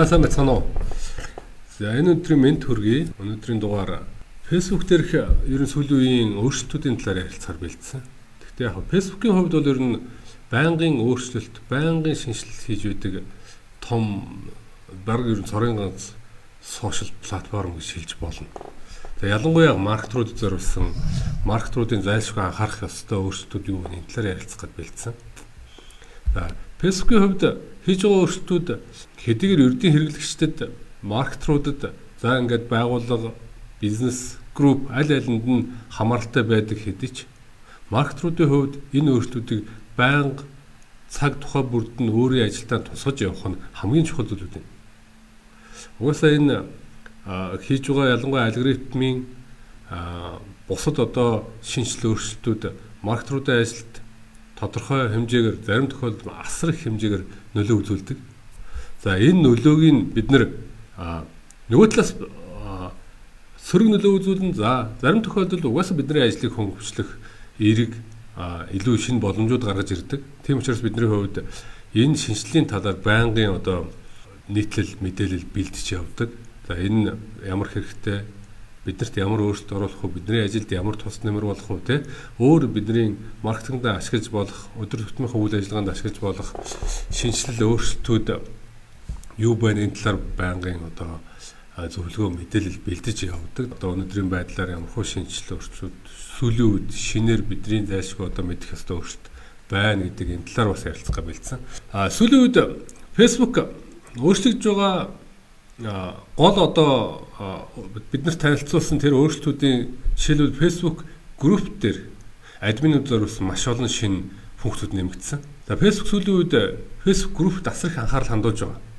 За сайн байна уу? За энэ өдрийн мэд хүргэе. Өнөөдрийн дугаар Facebook дээрх ерөн сүүлийн үеийн өөрчлөлтүүдийн талаар ярилцахаар бэлдсэн. Гэхдээ яг Facebook-ийн хувьд бол ер нь байнгын өөрчлөлт, байнгын шинжилэл хийж байдаг том баг ер нь цорын ганц сошиал платформ гэж хэлж болно. Тэгээ ялангуяа маркетрууд зориулсан маркетруудын зайлшгүй анхаарах ёстой өөрчлөлтүүд юу вэ? Энэ талаар ярилцах гэж бэлдсэн. За Facebook-ийн хувьд хийж байгаа өөрчлөлтүүд хэдийгээр ердийн хэрэглэгчдэд маркетруудад за ингээд байгууллага бизнес групп аль алинд нь хамааралтай байдаг хэдий ч маркетруудын хувьд энэ өөрчлөлтүүдийг байнга цаг тухай бүрд нь өөрийн ажилдаа тусгаж явах нь хамгийн чухал зүйл үү. Угаасаа энэ хийж байгаа ялангуяа алгоритмын бусад одоо шинжлэл өөрчлөлтүүд маркетруудын ажилд тодорхой хэмжээгээр зарим тохиолдолд асар их хэмжээгээр нөлөө үзүүлдэг. За энэ нөлөөг нь бид нэр нөгөө талаас сөрөг нөлөө үзүүлэн за зарим тохиолдолд угаасаа бидний ажлыг хөнгөвчлөх эерэг илүү шинэ боломжууд гаргаж ирдэг. Тийм учраас бидний хувьд энэ шинжлэлийн талаар байнгын одоо нийтлэл мэдээлэл бэлдэж явдаг. За энэ ямар хэрэгтэй биднэрт ямар өөрчлөлт оруулах вэ? Бидний ажилд ямар тус нэмэр болох вэ? Тэ өөр бидний маркетингд ашиглаж болох, өдөр тутмынхаа үйл ажиллагаанд ашиглаж болох шинжилэл өөрчлөлтүүд юу байна энэ талаар байнгын одоо зөвлөгөө мэдээлэл бэлдэж явдаг. Одоо өнөөдрийн байдлаар ямар хөө шинжилэл өөрчлөлт сүүлийн үед шинээр бидний зайлшгүй одоо мэдэх ёстой өөрчлөлт байна гэдэг энэ талаар бас ярилцах гэж бэлдсэн. А сүүлийн үед Facebook өөрчлөгдөж байгаа гол одоо бид нар танилцуулсан тэр өөрчлөлтүүдийн жишээлбэл Facebook групп дээр админууд зориулсан маш олон шинэ функцүүд нэмэгдсэн. За Facebook сүүлийн үед Facebook группт асар их анхаарал хандуулж байгаа.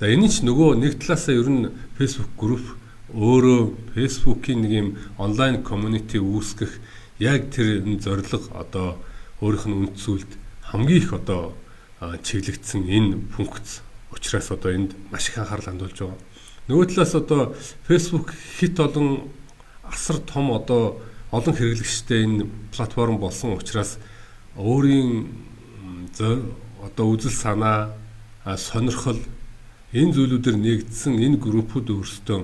За энэ ч нөгөө нэг талаасаа ер нь Facebook групп өөрөө Facebook-ийн нэг юм онлайн community үүсгэх яг тэр зорилго одоо өөрийнх нь үнд сүлд хамгийн их одоо чиглэгдсэн энэ функц учраас одоо энд маш их анхаарал хандуулж байгаа. Нөгөө талаас одоо Facebook хит олон асар том одоо олон хэрэглэгчтэй энэ платформ болсон учраас өөрийн одоо үзэл санаа сонирхол энэ зүйлүүдээр нэгдсэн энэ группүүд өөрсдөө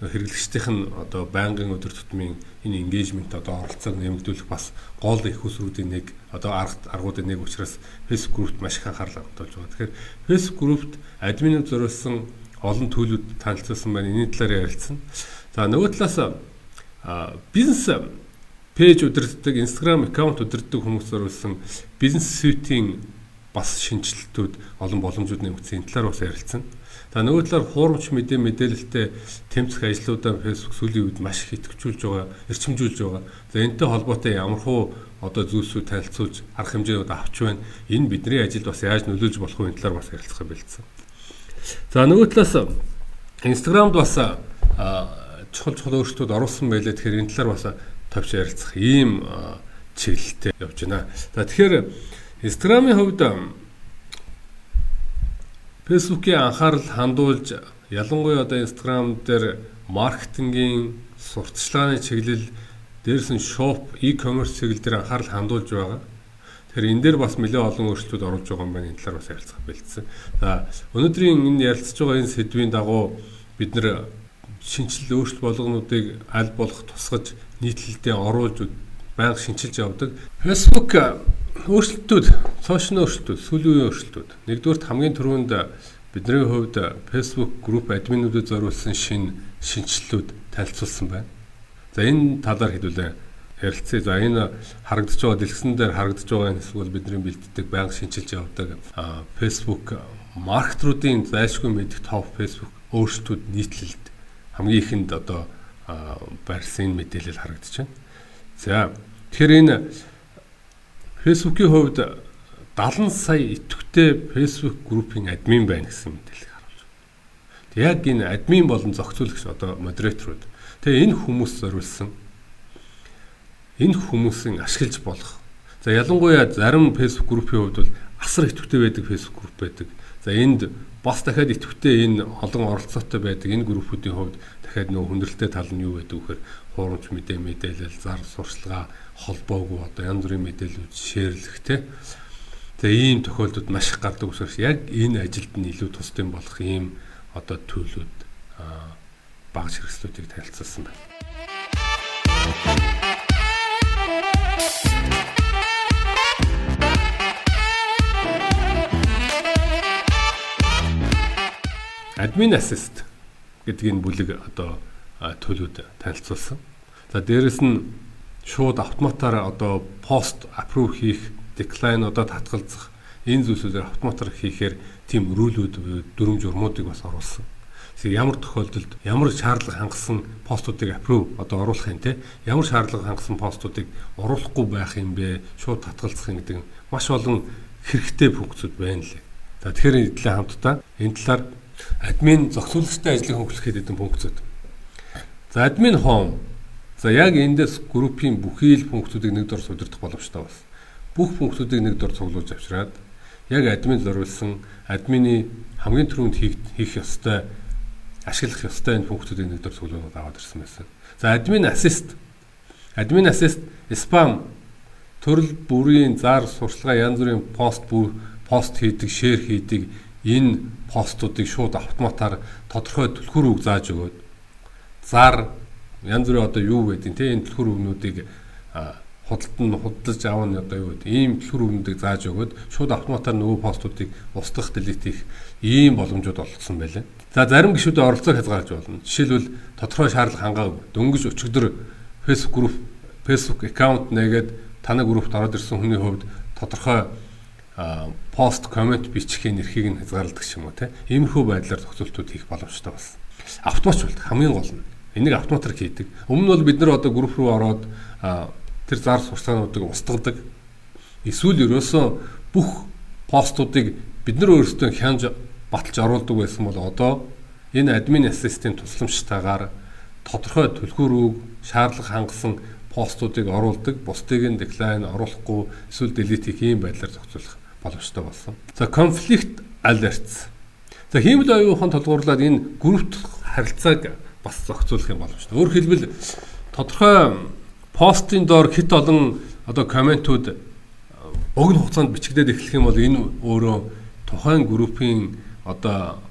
хэрэглэгчдийнх нь одоо байнгын өдөр тутмын энэ engagement одоо оролцоог нэмэгдүүлэх бас гол их усруудын нэг одоо аргуудын нэг учраас Facebook группт маш их анхаарал хандуулж байгаа. Тэгэхээр Facebook группт админууд зориулсан олон төлөвлөлд танилцуулсан байна. Энийн талаар ярилцсан. За нөгөө талаас бизнес пэйж удирддаг, Instagram аккаунт удирддаг хүмүүс зориулсан бизнес сүйтийн бас шинжилтүүд олон боломжууд нэмэгдсэн. Энэ талаар бас ярилцсан. За нөгөө талаар хуурамч мэдээ мэдээлэлтэй тэмцэх ажлуудаа Facebook сүүлийн үед маш их идэвхжүүлж байгаа, эрчимжүүлж байгаа. За энэтэй холбоотой ямар хуу одоо зүйлсүүд танилцуулж арга хэмжээнүүд авч байна. Энэ бидний ажилд бас яаж нөлөөлж болох вэ? Энэ талаар бас ярилцах байлцсан. За нөгөө талаас Instagramд бас чухал чухал өөрчлөлтүүд оруулсан байлээ. Тэгэхээр энэ талаар бас товч ярилцах ийм чиглэлтэй явж байна. За тэгэхээр Instagram-ийн хувьд Facebook-ийн анхаарал хандуулж ялангуяа одоо Instagram дээр маркетингийн сурталчилгааны чиглэл дээрс нь shop e-commerce чиглэл дээр анхаарал хандуулж байгаа. Тэгэхээр энэ дээр бас нэлээд олон өөрчлөлтүүд оруулж байгаа юм байна. Энэ талаар бас ярилцах бэлдсэн. За өнөөдрийн энэ ярилцж байгаа энэ сэдвийн дагуу бид нэр шинжилэл өөрчлөлт болгонуудыг аль болох тусгаж нийтлэлдээ оруулж байнга шинчилж явдаг. Facebook өөрчлөлтүүд, сошиал өөрчлөлтүүд, сүүлийн үеийн өөрчлөлтүүд. Нэгдүгürt хамгийн түрүүнд бидний хувьд Facebook групп админуудад зориулсан шинэ шинжилэлүүд танилцуулсан байна. За энэ талаар хэдүүлээ ярилцъя. За энэ харагдаж байгаа дэлгэсэн дээр харагдаж байгаа энэ эсвэл бидний бэлддэг байнга шинжилж явдаг Facebook маркетруудын зайлшгүй мэдих топ Facebook өөрсдүүд нийтлэлд хамгийн ихэнд одоо барьсан мэдээлэл харагдаж байна. За тэгэхээр энэ Facebook-ийн хувьд 70 сая идэвхтэй Facebook группийн админ байна гэсэн мэдээлэл харуулж байна. Яг энэ админ болон зохицуулагч одоо модераторууд. Тэгээ энэ хүмүүс зориулсан энэ хүмүүсийн ашиглаж болох. За ялангуяа зарим Facebook группийн хувьд бол асар идэвхтэй байдаг Facebook групп байдаг. За энд бас дахиад идэвхтэй энэ олон оролцоотой байдаг энэ группүүдийн хувьд дахиад нөө хүндрэлтэй тал нь юу байдаг вэхээр хуурамч мэдээ мэдээлэл, зар сурчлага, холбоогүй одоо янз бүрийн мэдээлэлүүд шеэрлэх те. За ийм тохиолдолд маш их гардаг учраас яг энэ ажилд нь илүү тусдын болох ийм одоо төлөвлөд багаж хэрэгслүүдийг танилцуулсан байна. Admin assist гэдэг энэ бүлэг одоо төлөвд танилцуулсан. За дээрэс нь шууд автоматар одоо пост approve хийх, decline одоо татгалзах энэ зүйлсүүдээр автоматар хийхээр тийм рүүлүүд дүрм журмуудыг бас оруулсан. Тэг ямар тохиолдолд ямар шаардлага хангасан постуудыг approve одоо оруулах юм те ямар шаардлага хангасан постуудыг оруулахгүй байх юм бэ шууд татгалзах юм гэдэг маш олон хэрэгтэй функцүүд байна лээ. За тэгэхээр талаа хамтдаа энэ талаар админ зохицуулагчтай ажлыг хөнгөлөх гэдэг функцүүд. За админ home. За яг эндээс группийн бүхий л функцүүдийг нэг дор судирдах боломжтой бас. Бүх функцүүдийг нэг дор цуглуулж авчираад яг админ зориулсан админы хамгийн түрүүнд хийх ёстой ашиглах ёстой энэ функцүүдийг нэг дор цуглуулад аваад ирсэн байсан. За админ assist. Админ assist spam төрөл бүрийн зар сурчлагаа янз бүрийн пост пост хийдэг, шеэр хийдэг энэ постуудыг шууд автоматар тодорхой түлхүүр үг зааж өгөөд зар янз бүрийн одоо юу гэдэг те энэ түлхүүр үгнүүдийг худалд нь худалдаж аавна одоо юу гэдэг ийм түлхүүр үгнүүдийг зааж өгөөд шууд автоматар нөгөө постуудыг устгах делет хийх ийм боломжууд олгосон байлаа. За зарим гишүүдэд оролцоог хязгаарлаж болно. Жишээлбэл тодорхой шаардлага хангаагүй дөнгөж өчигдөр Facebook group Facebook аккаунт нэгээд таны группт ороод ирсэн хүний хувьд тодорхой пост коммент бичихийн эрхийг нь хязгаарладаг юм уу те. Иймэрхүү байдлаар зохицуултууд хийх боломжтой болсон. Автоматч болдог хамгийн гол нь. Энийг автоматар хийдэг. Өмнө нь бол бид нар одоо групп руу ороод тэр зар сурталчилгаануудыг устгадаг. Эсвэл ерөөсөө бүх постуудыг бид нар өөрсдөө хянж баталж оруулдаг байсан бол одоо энэ админ ассистент тусламжтайгаар тодорхой түлхүүрүүг шаардлага хангасан постуудыг оруулдаг, бусдыг нь decline оруулахгүй эсвэл delete хийх ийм байдлаар зохицуулах боломжтой болсон. За conflict alerts. За хиймэл оюухан толгуурлаад энэ группт харилцааг бас зохицуулах юм боломжтой. Өөрөөр хэлбэл тодорхой постын доор хит олон одоо комментууд богино хугацаанд бичигдээд эхлэх юм бол энэ өөрөө тухайн группийн одоо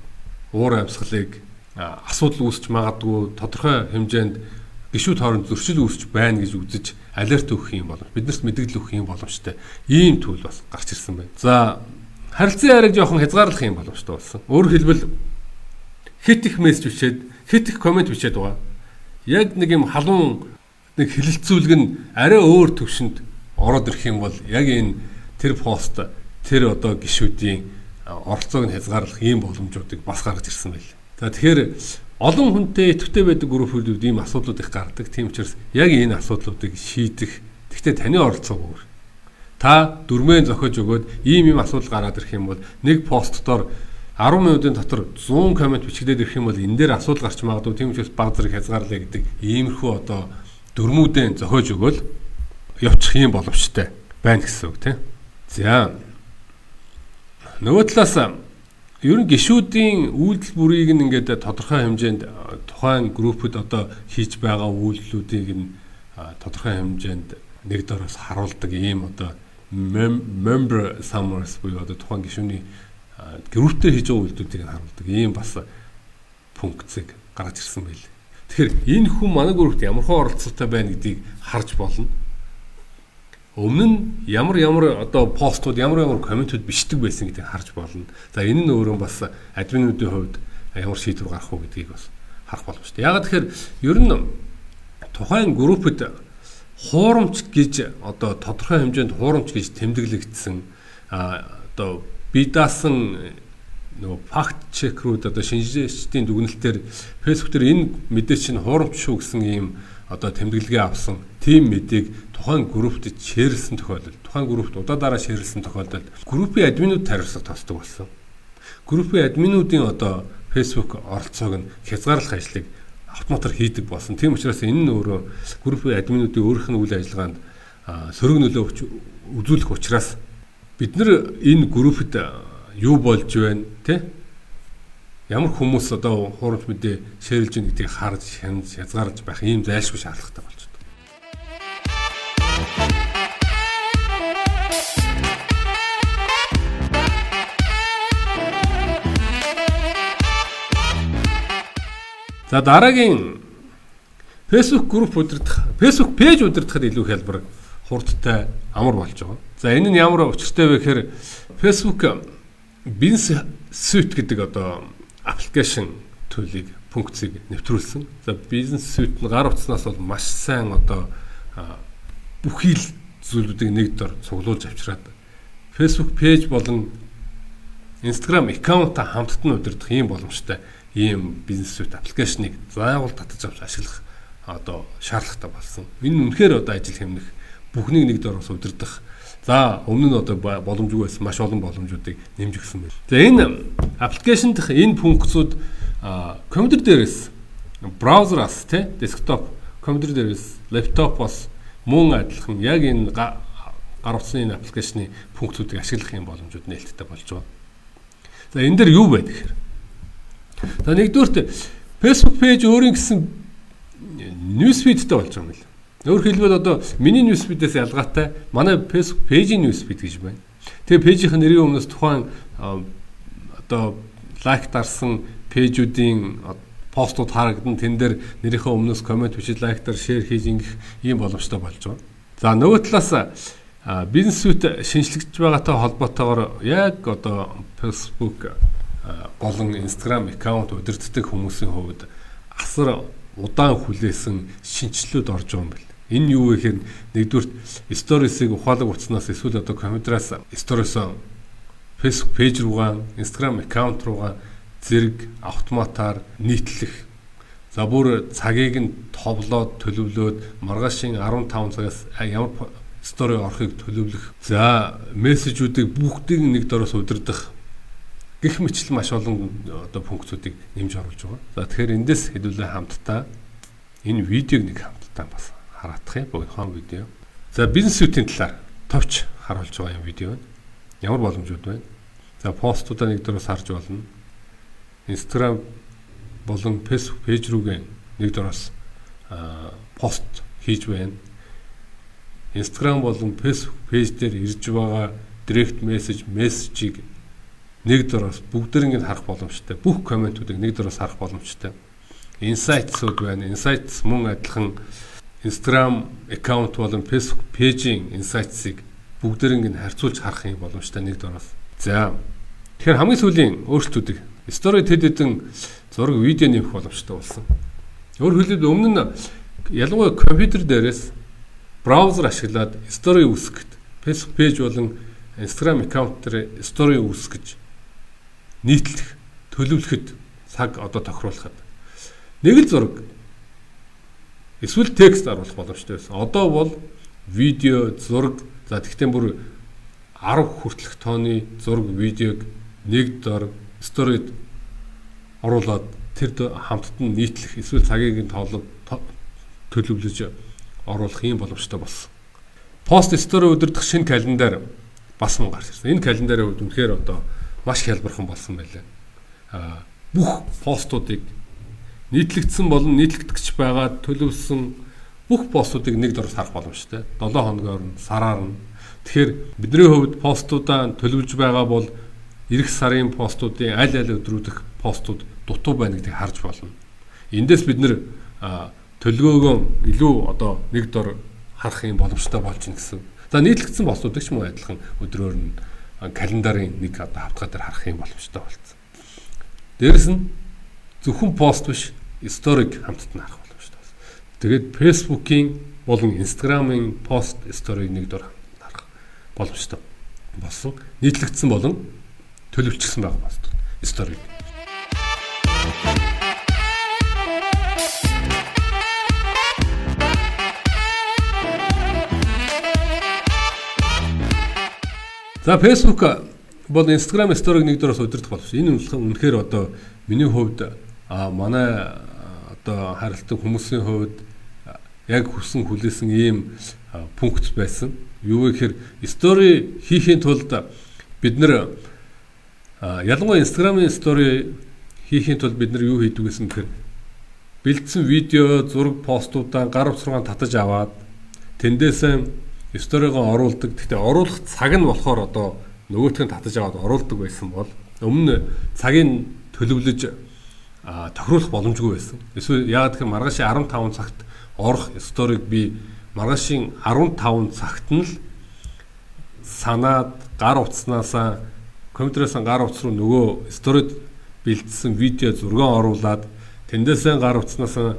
уур амьсгалыг асуудал үүсч магадгүй тодорхой хэмжээнд гişүүд хооронд зөрчил үүсч байна гэж үзэж алерт өгөх юм боломж биднэрт мэдээлэл өгөх юм боломжтой ийм түүл бас гарч ирсэн байна. За харилцан яриаг жоохон хязгаарлах юм боломжтой болсон. Өөрөөр хэлбэл хит их мессеж бичээд хит их комент бичээд байгаа. Яг нэг юм халуун нэг хилэлцүүлэг нь арай өөр төвшөнд ороод ирэх юм бол яг энэ тэр пост тэр одоо гişүүдийн оролцоог нь хязгаарлах ийм боломжуудыг бас гаргаж ирсэн байл. За тэгэхээр олон хүнтэй идэвхтэй байдаг группүүд ийм асуудлууд их гардаг. Тийм учраас яг энэ асуудлуудыг шийдэх гэхдээ таны оролцоог өөр. Та дөрмөө зохиож өгөөд ийм ийм асуудал гараад ирэх юм бол нэг пост доор 10 минутын дотор 100 комент бичигдээд ирэх юм бол энэ дээр асуудал гарч магадгүй. Тийм учраас баг зэрэг хязгаарлаа гэдэг иймэрхүү одоо дөрмүүдэн зохиож өгөөл явчих юм боломжтой байна гэсэн үг тийм. За нөгөө талаас Ер нь гişүүдийн үйлдэл бүрийг ингээд тодорхой хэмжээнд тухайн группэд одоо хийж байгаа үйлдэлүүдийг нь тодорхой хэмжээнд нэг дороос харуулдаг ийм одоо member summaries буюу одоо тухайн гишүүний групптэй хийж байгаа үйлдэлүүдийг харуулдаг ийм бас функцийг гаргаж ирсэн байл. Тэгэхээр энэ хүн манай группт ямар хөө оролцоотой байна гэдгийг харж болно өмнө нь ямар ямар одоо постууд ямар ямар комментүүд бичдэг байсан гэдгийг харж болно. За энэ нь өөрөө бас админуудын хувьд ямар шийдвэр гарах уу гэдгийг бас харах боломжтой. Яг тэгэхээр ер нь тухайн группэд хуурамч гэж одоо тодорхой хэмжээнд хуурамч гэж тэмдэглэгдсэн одоо би даасан нөгөө факт чекрүүд одоо шинжилгээчдийн дүгнэлтээр фэйсбүүк дээр энэ мэдээ чинь хуурамч шүү гэсэн ийм одоо тэмдэглэгээ авсан тийм мэдээг тухайн группт шеэрлсэн тохиолдолд тухайн группт удаадараа шеэрлсэн тохиолдолд группийн админууд хариуцлага тосдог болсон. Группийн админуудын одоо Facebook оролцоог нь хязгаарлах ажлыг автоматар хийдэг болсон. Тийм учраас энэ нь өөрөө группийн админуудын өөрийнх нь үйл ажиллагаанд сөрөг нөлөө үзүүлэх учраас бид нар энэ группт юу болж байна те ямар хүмүүс одоо хуурамч мэдээ шеэрлж байгаа гэдгийг харж хязгаарлаж байх ийм зайлшгүй шаардлагатай болж байна. За дараагийн Facebook групп удирдах, Facebook пэйж удирдахад илүү хялбар хурдтай амар болж байгаа. За энэ нь ямар учиртай вэ гэхээр Facebook бизнес suite гэдэг одоо аппликейшн төлөгийг функцийг нэвтрүүлсэн. За бизнес suite нь гар утаснаас бол маш сайн одоо бүхий л зүйлүүдийг нэг дор цуглуулж авчираад Facebook пэйж болон Instagram аккаунтаа хамтд нь удирдах ийм боломжтой ийм бизнес suite аппликейшнийг заавал татаж авч ашиглах одоо шаардлагатай болсон. Энэ үнэхээр одоо ажил хэмнэх бүхнийг нэг дор ус удирдах За өмнө нь одоо боломжгүй байсан маш олон боломжуудыг нэмж өгсөн байна. За энэ аппликейшн дэх энэ функцүүд компьютер дээрээс браузераас тий десктоп компьютер дээрээс лаптопоос мөн адилхан яг энэ гар утсны энэ аппликейшны функцүүдийг ашиглах юм боломжууд нээлттэй болж байгаа. За энэ дээр юу байна гэхээр За нэгдүгürt Facebook пэйж өөрийн гэсэн ньюсфидтэй болж байгаа юм байна. Өөр хэлбэл одоо миний newsfeed-ээс ялгаатай манай Facebook пэйжийн newsfeed гэж байна. Тэгээ пэйжийн нэрийн өмнөөс тухайн одоо лайк дарсан пэйжүүдийн постууд харагдан тэн дээр нэрийнхээ өмнөөс комент бичиж лайктар шеэр хийж ингэх ийм боломжтой болж байгаа. За нөгөө талаас бизнес суйт шинжлэгдэж байгаатай холбоотойгоор яг одоо Facebook болон Instagram аккаунт удирддаг хүмүүсийн хувьд асар удаан хүлээсэн шинжилгүүд орж байгаа юм байна. Энэ юу вэ гэхээр нэгдүгürt сторисыг ухаалаг утаснаас эсвэл одоо компьютераас сторисоо Facebook пэйж руугаа, Instagram аккаунт руугаа зэрэг автоматар нийтлэх. За бүр цагийг нь товлоод төлөвлөөд маргаашийн 15 цагаас ямар стори орохыг төлөвлөх. За мессежүүдийг бүгдийг нэг дороос удирдах гих мэтлэл маш олон одоо функцүүдийг нэмж оруулж байгаа. За тэгэхээр эндээс хэдүүлээ хамтдаа энэ видеог нэг хамтдаа бас хараадах юм богинохон видео. За бизнес сүйтийн талаар товч харуулж байгаа юм видео байна. Ямар боломжууд байна? За постуудаа нэг дөрөс харж болно. Instagram болон Facebook пэйж рүүгээ нэг дөрөс пост хийж байна. Instagram болон Facebook пэйж дээр ирж байгаа direct message мессежийг нэг дөрөс бүгдэрийг харах боломжтой. Бүх комментуудыг нэг дөрөс харах боломжтой. Insights-ууд байна. Insights мөн адилхан Instagram аккаунт болон Facebook пэйжийн инсайтсыг бүгдэрийг нь харьцуулж харах юм боломжтой нэг дороос. За. Тэгэхээр хамгийн сүүлийн өөрчлөлтүүдийг story тэд хэдэн зураг видео нэмэх боломжтой болсон. Өөр хэлбэл өмнө нь ялангуяа компьютер дээрээс браузер ашиглаад story үүсгэхэд Facebook пэйж болон Instagram аккаунт дээр story үүсгэж нийтлэх, төлөвлөхөд цаг одоо тохируулахад нэг л зураг Эсвэл текст оруулах боломжтой байсан. Одоо бол видео, зураг за тэгтээ бүр 10 хүртэлх тооны зураг, видеог нэг дор сторид оруулаад тэр хамтд нь нийтлэх эсвэл цагийг нь тоолоод төлөвлөж оруулах юм боломжтой болсон. Пост стори удирдах шинэ календар бас мөн гарч ирсэн. Энэ календарийн хувьд үнэхээр одоо маш хялбархан болсон байлаа. Аа бүх постуудыг нийтлэгдсэн болон нийтлэгдэж байгаа төлөвлөсөн бүх постуудыг нэг дор харах боломжтой. 7 хоногоор нь сараар нь. Тэгэхээр бидний хувьд постуудаа төлөвлөж байгаа бол эх сарын постуудын аль аль өдрүүдх постууд дутуу байна гэдгийг харж болно. Эндээс бид нэр төлгөөгөө илүү одоо нэг дор харах юм боломжтой болж байна гэсэн. За нийтлэгдсэн постуудыг ч мөн адилхан өдрөөр нь календарын нэг одоо хавтгай дээр харах юм боломжтой болсон. Дээрэс нь зөвхөн пост биш сториг хамтд нь харах боломжтой байна. Тэгээд Facebook-ийн болон Instagram-ын пост сториг нэг дор харах боломжтой болсон. Нийтлэгдсэн болон төлөвлөсөн байгаа пост сториг. За Facebook бол Instagram сториг нэг дөрөс удирдах боловч энэ үнэхээр одоо миний хувьд а манай одоо харилцаг хүмүүсийн хувьд яг хүсэн хүлээсэн ийм пункт байсан. Юу вэ гэхээр стори хийхин тулд бид нэр ялангуяа Instagram-ын стори хийхин тулд бид нар юу хийдэг гэсэн гэхээр бэлдсэн видео, зураг, постуудаа гар утсаргаа татаж аваад тэндээсээ сторигоо оруулдаг. Гэхдээ оруулах цаг нь болохоор одоо нөгөөтгөө татаж аваад оруулдаг байсан бол өмнө цагийг төлөвлөж тохируулах боломжгүй байсан. Эсвэл яагаад гэхээр маргаашийн 15 цагт орох сториг би маргаашийн 15 цагт нь л санаад гар утаснасаа компьютерээс гар утас руу нөгөө сторид бэлдсэн видео зургаан оруулад тэндээсээ гар утаснасаа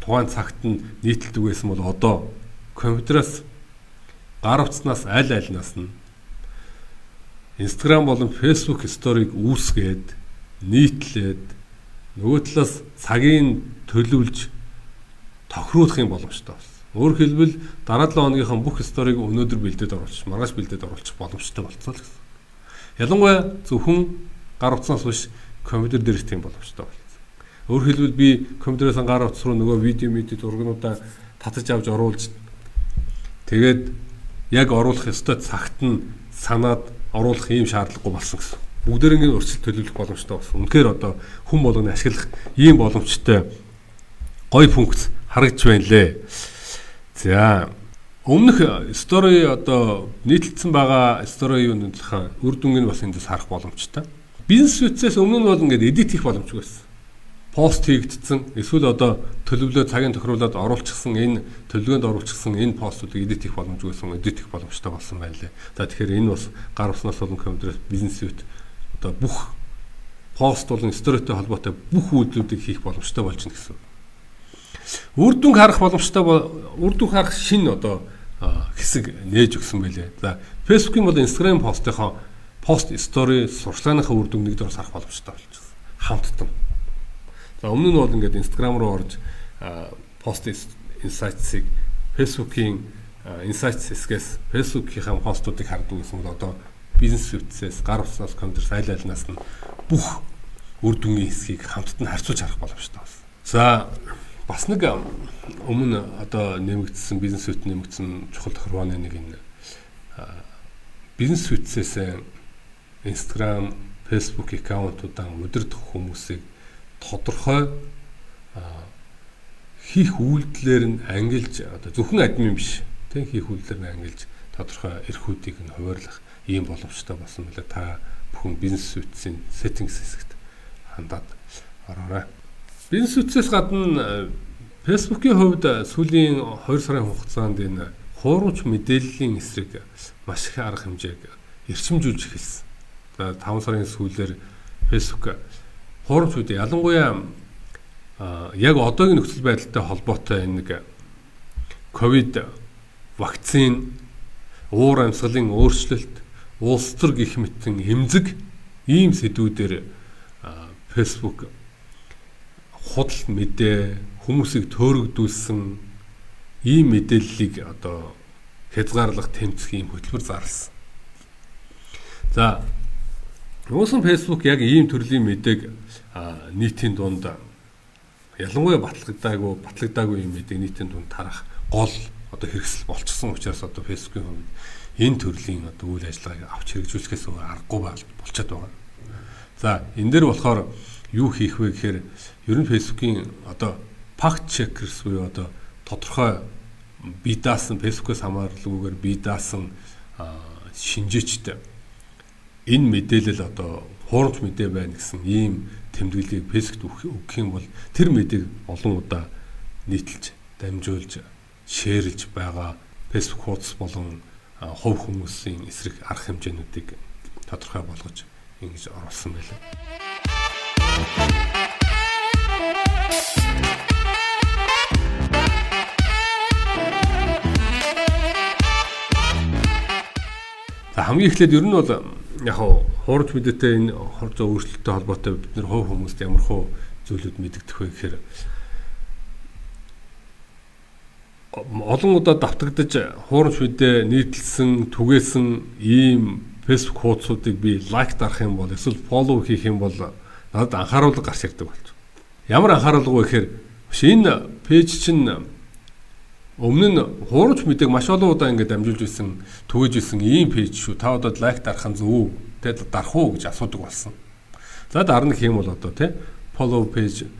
тухайн цагт нь нийтэлдэг байсан бол одоо компьютераас гар утаснаас аль альнаас нь Instagram болон Facebook сториг үүсгээд нийтлээд нөгөө талаас цагийг төлөвлөж тохируулах юм боломжтой болсон. Өөрөөр хэлбэл дараа 7 хоногийнхаа бүх сториг өнөөдөр бэлдээд оруулчих, маргааш бэлдээд оруулчих боломжтой болцсон л гэсэн. Ялангуяа зөвхөн гар утаснаас биш компьютер дээрх тийм боломжтой болсон. Өөрөөр хэлбэл би компьютерээс гар утас руу нөгөө видео мэдээ зургнуудаа татаж авч оруулж тэгээд яг оруулах ёстой цагт нь санаад оруулах ийм шаардлагагүй болсон гэсэн. Бүгдээрээ өрсөлд төлөвлөх боломжтой болсон. Үнэхээр одоо хүн болгоны ашиглах ийм боломжтой гоё функц харагдж байна лээ. За өмнөх стори одоо нийтлэлсэн байгаа стори юуныхаа үр дүнг нь бас эндээс харах боломжтой. Бизнес үтсээс өмнө нь бол ингээд эдит хийх боломжгүй байсан пост хийгдсэн эсвэл одоо төлөвлөө цагийн тохируулаад оруулчихсан энэ төлөвлөгөөнд оруулчихсан энэ постуудыг эдит хийх боломжгүйсэн эдит хийх боломжтой болсон байлээ. За тэгэхээр энэ бас гар уснаас болон компьютерээс бизнес үт одоо бүх пост болон сторитой холбоотой бүх үйлдэлүүдийг хийх боломжтой болж байна гэсэн. Үр дүнг харах боломжтой үр дүнг харах шин одоо хэсэг нээж өгсөн байлээ. За Facebook-ийн бол Instagram постынхоо пост стори сурчлагынхаа үр дүнг нэг дөрөс харах боломжтой болчихсон. Хамттан За өмнө нь бол ингээд Instagram руу орж пост insights-ыг Facebook-ийн insights хэсгээс Facebook-ийн постуудыг хардаг гэсэн бол одоо бизнес үтсээс гар утснаас компьютер айл айлнаас нь бүх үр дүнгийн хэсгийг хамтд нь харьцуулж харах боломжтой байна. За бас нэг өмнө одоо нэмэгдсэн бизнес үт нэмэгдсэн чухал тохиргооны нэг энэ бизнес үтсээс Instagram, Facebook аккаунтуудаа удирдах хүмүүсийг тодорхой хийх үйлдэлээр нь ангилж одоо зөвхөн админ биш тийм хийх үйлдэлээр нь ангилж тодорхой эрхүүдийг нь хуваарлах ийм боломжтой болсон мөлий та бүхэн бизнес үтсийн сеттингс хэсэгт хандаад ороорой. Бизнес үтсээс гадна Facebook-ийн хувьд сүүлийн 2 сарын хугацаанд энэ хуурамч мэдээллийн эсрэг маш их арга хэмжээг эрчимжүүлж эхэлсэн. За 5 сарын сүүлээр Facebook хуурамч үедээ ялангуяа яг одоогийн нөхцөл байдалтай холбоотой нэг ковид вакцин уур амьсгалын өөрчлөлт улс төр гих мэтэн эмзэг ийм сэдвүүдээр фэйсбુક худал мэдээ хүмүүсийг төөрөгдүүлсэн ийм мэдээллийг одоо хязгаарлах тэмцэх ийм хөтөлбөр зарласан. За Нуусан Facebook яг ийм төрлийн мэдээг нийтийн дунд ялангуяа батлагдаагүй батлагдаагүй юм мэдээг нийтийн дунд тарах гол одоо хэрэгсэл болчихсон учраас одоо Facebook-ийн хувьд энэ төрлийн одоо үйл ажиллагааг авч хэрэгжүүлэхээс аргагүй болчиход байгаа. За энэ дээр болохоор юу хийх вэ гэхээр ер нь Facebook-ийн одоо fact checkers буюу одоо тодорхой бие даасан Facebook-оос хамаарлаггүйгээр бие даасан шинжээчтэй энэ мэдээлэл одоо хуурамч мэдээ байна гэсэн ийм тэмдэглэлийг фэйсбүүкт өгөх юм бол тэр мэдээг олон удаа нийтэлж дамжуулж шеэрлж байгаа фэйсбүүк хуудас болон хувь хүмүүсийн эсрэг арга хэмжээнүүдийг тодорхой болгож ингэж оруулсан байлаа. За хамгийн эхлээд ер нь бол яг хуурж мэдээтэй энэ хорцоо өөрчлөлттэй холбоотой бид нэр хувь хүмүүст ямар хөө зүйлүүд мэдэгдэх вэ гэхээр олон удаа давтагдаж хуурамч мэдээ нийтлсэн түгээсэн ийм Facebook хуудсуудыг би лайк дарах юм бол эсвэл фоллоу хийх юм бол надад анхааруулга гарч ирдэг болж. Ямар анхааруулга вэ гэхээр энэ пэйж чинь Өмнө нь хуурамч мэдээг маш олон удаа ингээд дамжуулж исэн, түгэж исэн ийм пэйж шүү. Та одоо лайк дарах нь зөв. Тэгэд дарах уу гэж асуудаг болсон. За дараа нь хэм бол одоо тий follow page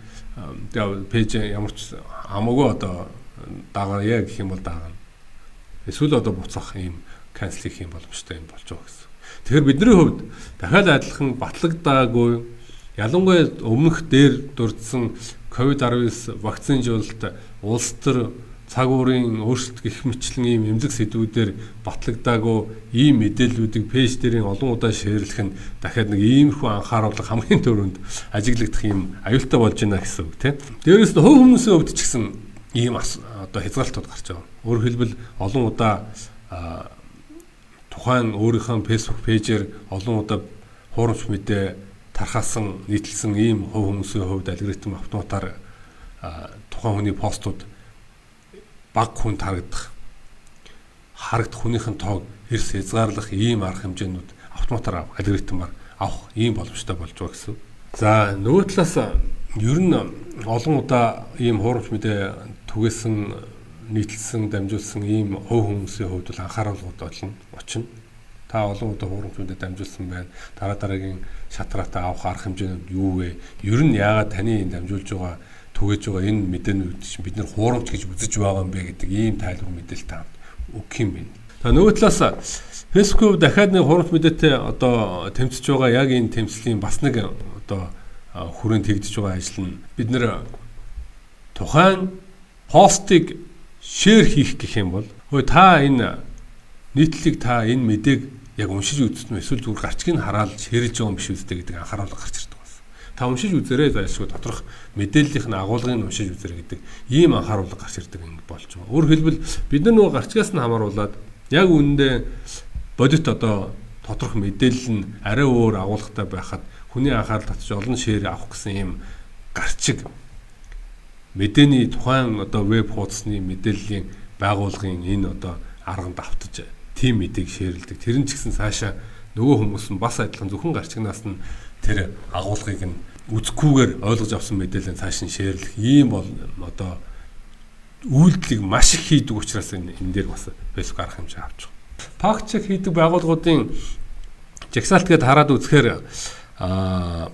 тэгээ пэйж ямар ч хамаагүй одоо дагаарья гэх юм бол даагна. Эсвэл одоо буцах ийм cancel хийх юм боломжтой юм болж байгаа гэсэн. Тэгэхээр бидний хувьд дахиад адилхан батлагдаагүй ялангуяа өмнөх дээр дурдсан COVID-19 вакцинжуулалт улс төр цаг уурын өөрчлөлт гих мэтлэн ийм эмзэг сэдвүүдээр батлагдаагүй ийм мэдээллүүдийг пэйж дээрийн олон удаа шеэрлэх нь дахиад нэг иймэрхүү анхааруулга хамгийн түрүүнд ажиглагдах юм аюултай болж байна гэсэн үг тийм. Дээрээс нь хувь хүмүүсийн хувьд ч гэсэн ийм одоо хязгаарлалтууд гарч байгаа. Өөрөөр хэлбэл олон удаа тухайн өөрийнхөө фэйсбુક пэйжээр олон удаа хуурамч мэдээ тархаасан нийтлсэн ийм хувь хүмүүсийн хувьд алгоритм автоматар тухайн хүний постууд баг хүн харагдах харагдах хүнийх нь тоог хэрс хязгаарлах ийм арга хэмжээнүүд автоматар алгоритмаар авах ийм боломжтой болж байгаа гэсэн. За нөгөө талаас ер нь олон удаа ийм хуурамч мэдээ түгээсэн нийтлсэн дамжуулсан ийм хувь хүмүүсийн хувьд бол анхааруулгууд болно очино. Та олон удаа хуурамч мэдээ дамжуулсан байна. Дараа дараагийн шатраатай авах арга хэмжээнүүд юу вэ? Ер нь яагаад таны энэ дамжуулж байгаа түгэж байгаа энэ мэдээнүүд чинь бид нэр хуурамч гэж үзэж байгаа юм бэ гэдэг ийм тайлбар мэдээлэл та өгөх юм байна. За нөгөө талаас Facebook дахиад нэг хуурамч мэдээтэй одоо тэмцэж байгаа яг энэ тэмцлийн бас нэг одоо хүрээнд тэгдэж байгаа ажил нь бид нэр тухайн постыг шеэр хийх гэх юм бол хөөе та энэ нийтлэлийг та энэ мэдээг яг уншиж үзсэн үү эсвэл зүгээр гарчгийг хараад шеэрлж байгаа юм биш үстэй гэдэг анхааруулга гарч ирдэг та уншиж үзээрэй зайлшгүй доторх мэдээллийнх нь агуулгыг уншиж үзээрэй гэдэг ийм анхааруулга гарч ирдэг ингэ болж байгаа. Өөрөөр хэлбэл бид нар нөгөө гарчгаас нь хамааруулад яг үүндээ бодит одоо тодорх мэдээлэл нь арай өөр агуулгатай байхад хүний анхаарал татж олон шеэр авах гэсэн ийм гарчиг мэдээний тухайн одоо веб хуудасны мэдээллийн байгууллагын энэ одоо арганд автаж тийм мэдээг шеэрлдэг. Тэр нь ч гэсэн цаашаа нөгөө хүмүүс нь бас адилхан зөвхөн гарчигнаас нь тэр агуулгыг нь үзэхгүйгээр ойлгож авсан мэдээлэл цааш нь шеэрлэх ийм бол одоо үйлдэлийг маш их хийдэг учраас энэ дээр бас Facebook арга хэмжээ авч байгаа. Факт чек хийдэг байгууллагуудын жагсаалт гээд хараад үзэхээр аа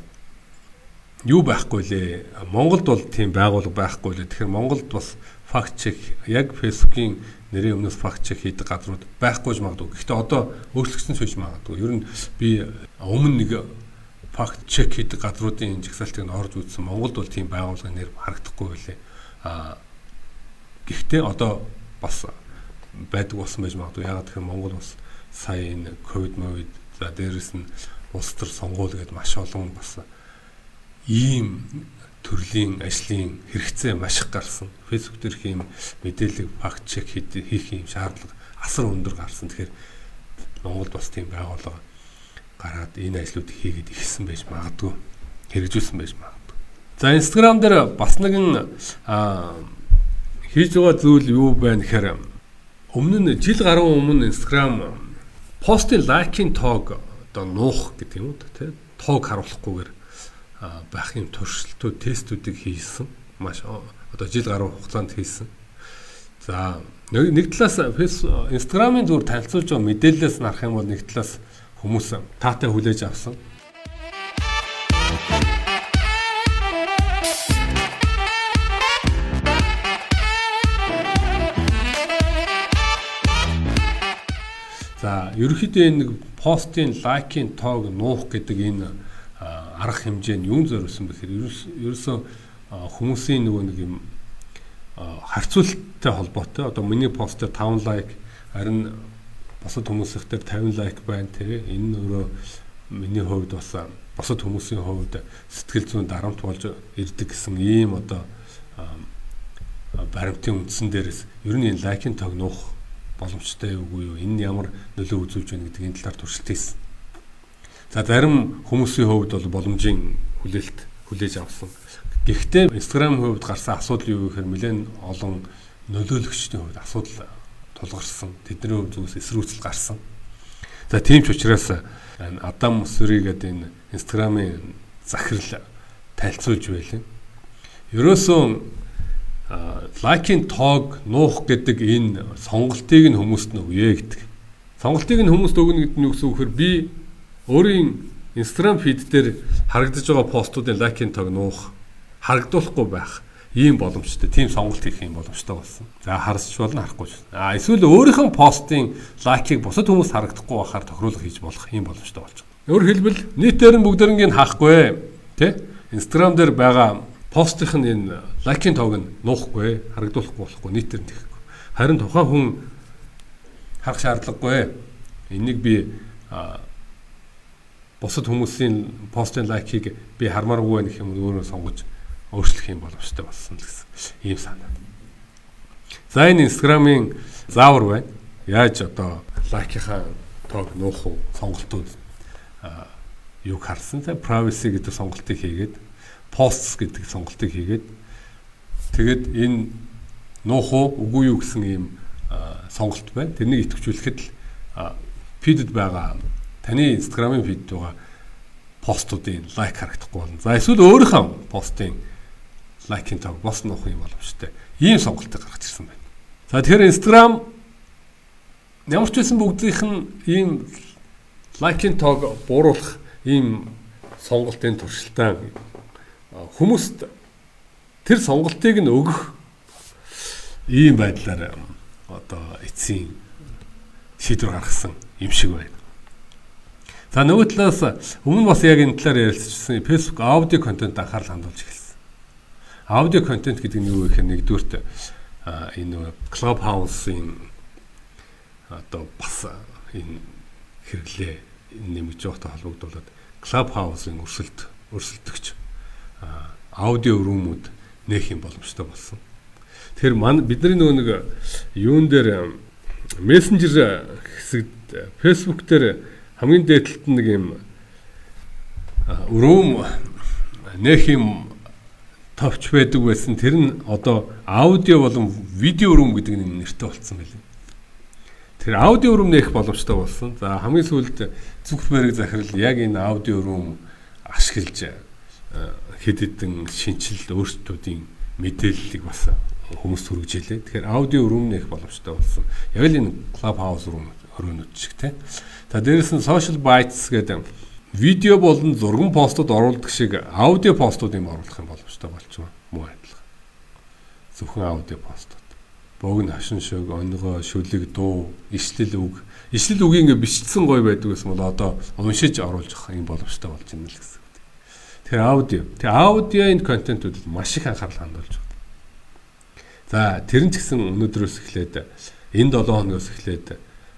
юу байхгүй лээ. Монголд бол тийм байгууллага байхгүй лээ. Тэгэхээр Монголд бас факт чек яг Facebook-ийн нэрийн өмнөөс факт чек хийдэг газрууд байхгүй ч магадгүй. Гэхдээ одоо өөрчлөгдсөн ч магадгүй. Ер нь би өмнө нэг факт чек хийдэг газруудын жагсаалтыг нь орж үзсэн. Монголд бол тийм байгууллагын нэр харагдахгүй байлээ. Аа гэхдээ одоо бас байдаг болсон байж магадгүй. Ягаад гэхээр Монгол бас сая энэ ковид мовид за дээрэс нь улс төр сонгуул гэдээ маш олон бас ийм төрлийн ажлын хэрэгцээ маш их гарсан. Facebook дээр ийм мэдээлэл факт чек хийх юм шаардлага асар өндөр гарсан. Тэгэхээр Монголд бас тийм байгууллага гараад энэ ажлууд хийгээд ихсэн байж магадгүй хэрэгжүүлсэн байж магадгүй. За Instagram дээр бас нэгэн хийж байгаа зүйл юу байна гэхээр өмнө нь жил гаруй өмнө Instagram постын лайкын тоог одоо нуух гэдэг юм уу те тоог харуулахгүйгээр байх юм туршилтууд тестүүдийг хийсэн маш одоо жил гаруй хугацаанд хийсэн. За нэг талаас Instagram-ын зүгээр танилцуулж байгаа мэдээлэлээс нарах юм бол нэг талаас хүмүүс таатай хүлээж авсан. За ерөнхийдөө энэ постын лайкын тоог нуух гэдэг энэ арга хэмжээ нь юун зориулсан бэхээр ерөөсөө хүмүүсийн нөгөө нэг юм харьцуулттай холбоотой. Одоо миний постэр 5 лайк харин босод хүмүүсийнхтэй 50 лайк байна тий. Энэ өөрөө миний хувьд бас босод хүмүүсийн хувьд сэтгэл зүйн дарамт болж ирдэг гэсэн ийм одоо баримтын үндсэн дээрээс ер нь энэ лайкын тог нуух боломжтой үгүй юу? Энэ ямар нөлөө үзүүлж байна гэдэг энэ талаар туршилт хийсэн. За зарим хүмүүсийн хувьд бол боломжийн хүлээлт хүлээж авсан. Гэхдээ Instagram хувьд гарсан асуудал юу гэхээр нэлээд олон нөлөөлөгчдийн хувьд асуудал тулгарсан. Тэдний хувьд зүгээс эсрүүцэл гарсан. За тийм ч учраас Адам Мусури гэдэг энэ Инстаграмын захирал тайлцуулж байлаа. Ерөөсөн лайкын тоог нуух гэдэг энэ сонголтыг нь хүмүүст нь өгье гэдэг. Сонголтыг нь хүмүүст өгнө гэдэг нь юу гэсэн үг вэ? Би өөрийн Instagram feed дээр харагдаж байгаа постуудын лайкын тоог нуух харагдуулахгүй байх ийм боломжтой. Тийм сонголт хийх юм боломжтой болсон. За харсч болно харахгүй. А эсвэл өөрийнхөө постын лайкийг бусад хүмүүс харагдахгүй байхаар тохируулга хийж болох ийм боломжтой болж байна. Өөрөөр хэлбэл нийтээр нь бүгдэрнийг хаахгүй. Тэ? Instagram дээр байгаа постын энэ лайкийн тоог нь нуухгүй, харагдуулахгүй болохгүй, нийтээр нь тэхгүй. Харин тухайн хүн харах шаардлагагүй. Энийг би бусад хүмүүсийн постын лайкийг би хармааргүй байх юм өөрөө сонгож өөрчлөх юм боломжтой болсон л гэсэн ийм санаа. За энэ Instagram-ын заавар байна. Яаж одоо лайкийнхаа тоог нуух уу сонголтууд юг харсан те privacy гэдэг сонголтыг хийгээд posts гэдэг сонголтыг хийгээд тэгээд энэ нуух уу үгүй юу гэсэн ийм сонголт байна. Тэрнийг идэвхжүүлэхэд л фидэд байгаа таны инстаграмын фид байгаа постуудын лайк харагдахгүй болно. За эсвэл өөрийнхөө постын лайкийн тог бос нуух юм боломжтой. Ийм сонголтыг гаргаж ирсэн байна. За тэгэхээр инстаграм ямар ч байсан бүгдийнх нь ийм лайкийн тог бууруулах ийм сонголтын туршилтаа хүмүүст тэр сонголтыг нь өгөх ийм байдлаар одоо эцсийн шийдвэр гаргасан юм шиг байна. За нөгөө талаас өмнө бас яг энэ талаар ярилцчихсан Facebook аудио контент анхаарал хандуулж эхэлсэн. Аудио контент гэдэг нь юу гэхээр нэгдүгürt энэ Clubhouse-ийн одоо бас энэ хэрэглээ нэмж явахтай холбогдуулаад Clubhouse-ын өрсөлд өрсөлдөгч аудио румууд нээх юм боломжтой болсон. Тэгэхээр ман бидний нөгөө нэг юун дээр мессенжер хэсэгт Facebook дээр хамгийн дээдлэлт нэг юм рум нээх юм товч байдаг байсан. Тэр нь одоо аудио болон видео рум гэдэг нэртэй болцсон байлээ. Тэр аудио рум нээх боломжтой болсон. За хамгийн сүүлд Зүкерберг захирал яг энэ аудио рум ашиглаж хэд хэдэн шинжилэл өөрсдүүдийн мэдээллийг бас хүмүүст хүргэжээ. Тэгэхээр аудио рум нээх боломжтой болсон. Яг л энэ Clubhouse рум өрөөнүүд шиг те. За дээрэс нь social bytes гэдэг видео болон зурган постууд оруулдаг шиг аудио постууд юм оруулах юм боломжтой байгаа. Муу адилхан. Зөвхөн аудио постууд. Богн хашин шог, онгоо, шүлэг, дуу, ишлэл үг Ишлэл үгийг ингээ бичсэн гой байдаг гэсэн бол одоо уншиж оруулж авах юм боломжтой болж байна л гэсэн. Тэгэхээр аудио. Тэгээ аудиоын контентууд маш их анхаарал хандуулж байна. За тэр нь ч гэсэн өнөөдрөөс эхлээд энэ 7 хоногоос эхлээд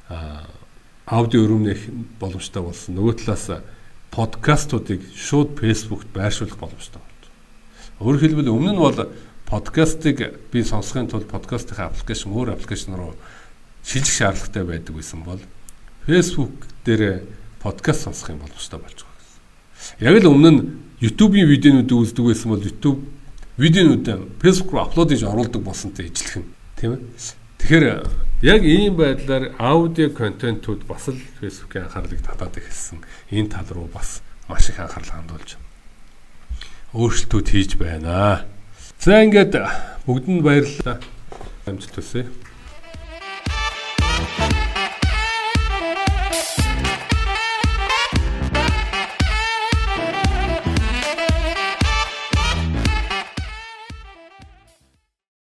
аудио өрөмнөх боломжтой болсон. Нөгөө талаас подкастуудыг шууд Facebook-т байршуулах боломжтой болж байна. Өөрөөр хэлбэл өмнө нь бол подкастыг би сонсохын тулд подкастын аппликейшн өөр аппликейшн руу шилжих шаардлагатай байдаг байсан бол Facebook дээр подкаст сонсох юм боломжтой болж байгаа гэсэн. Яг л өмнө нь YouTube-ийн видеонуудыг үздэг байсан бол YouTube видеонуудаа Facebook руу аплод хийж оруулдаг болсонтой ижилхэн тийм ээ. Тэгэхээр яг ийм байдлаар аудио контентууд бас л Facebook-ийн анхаарлыг татаад эхэлсэн. Энэ тал руу бас маш их анхаарал хандуулж өөрчлөлтүүд хийж байна. За ингээд бүгдэнд баярлалаа. Амжилт хүсье.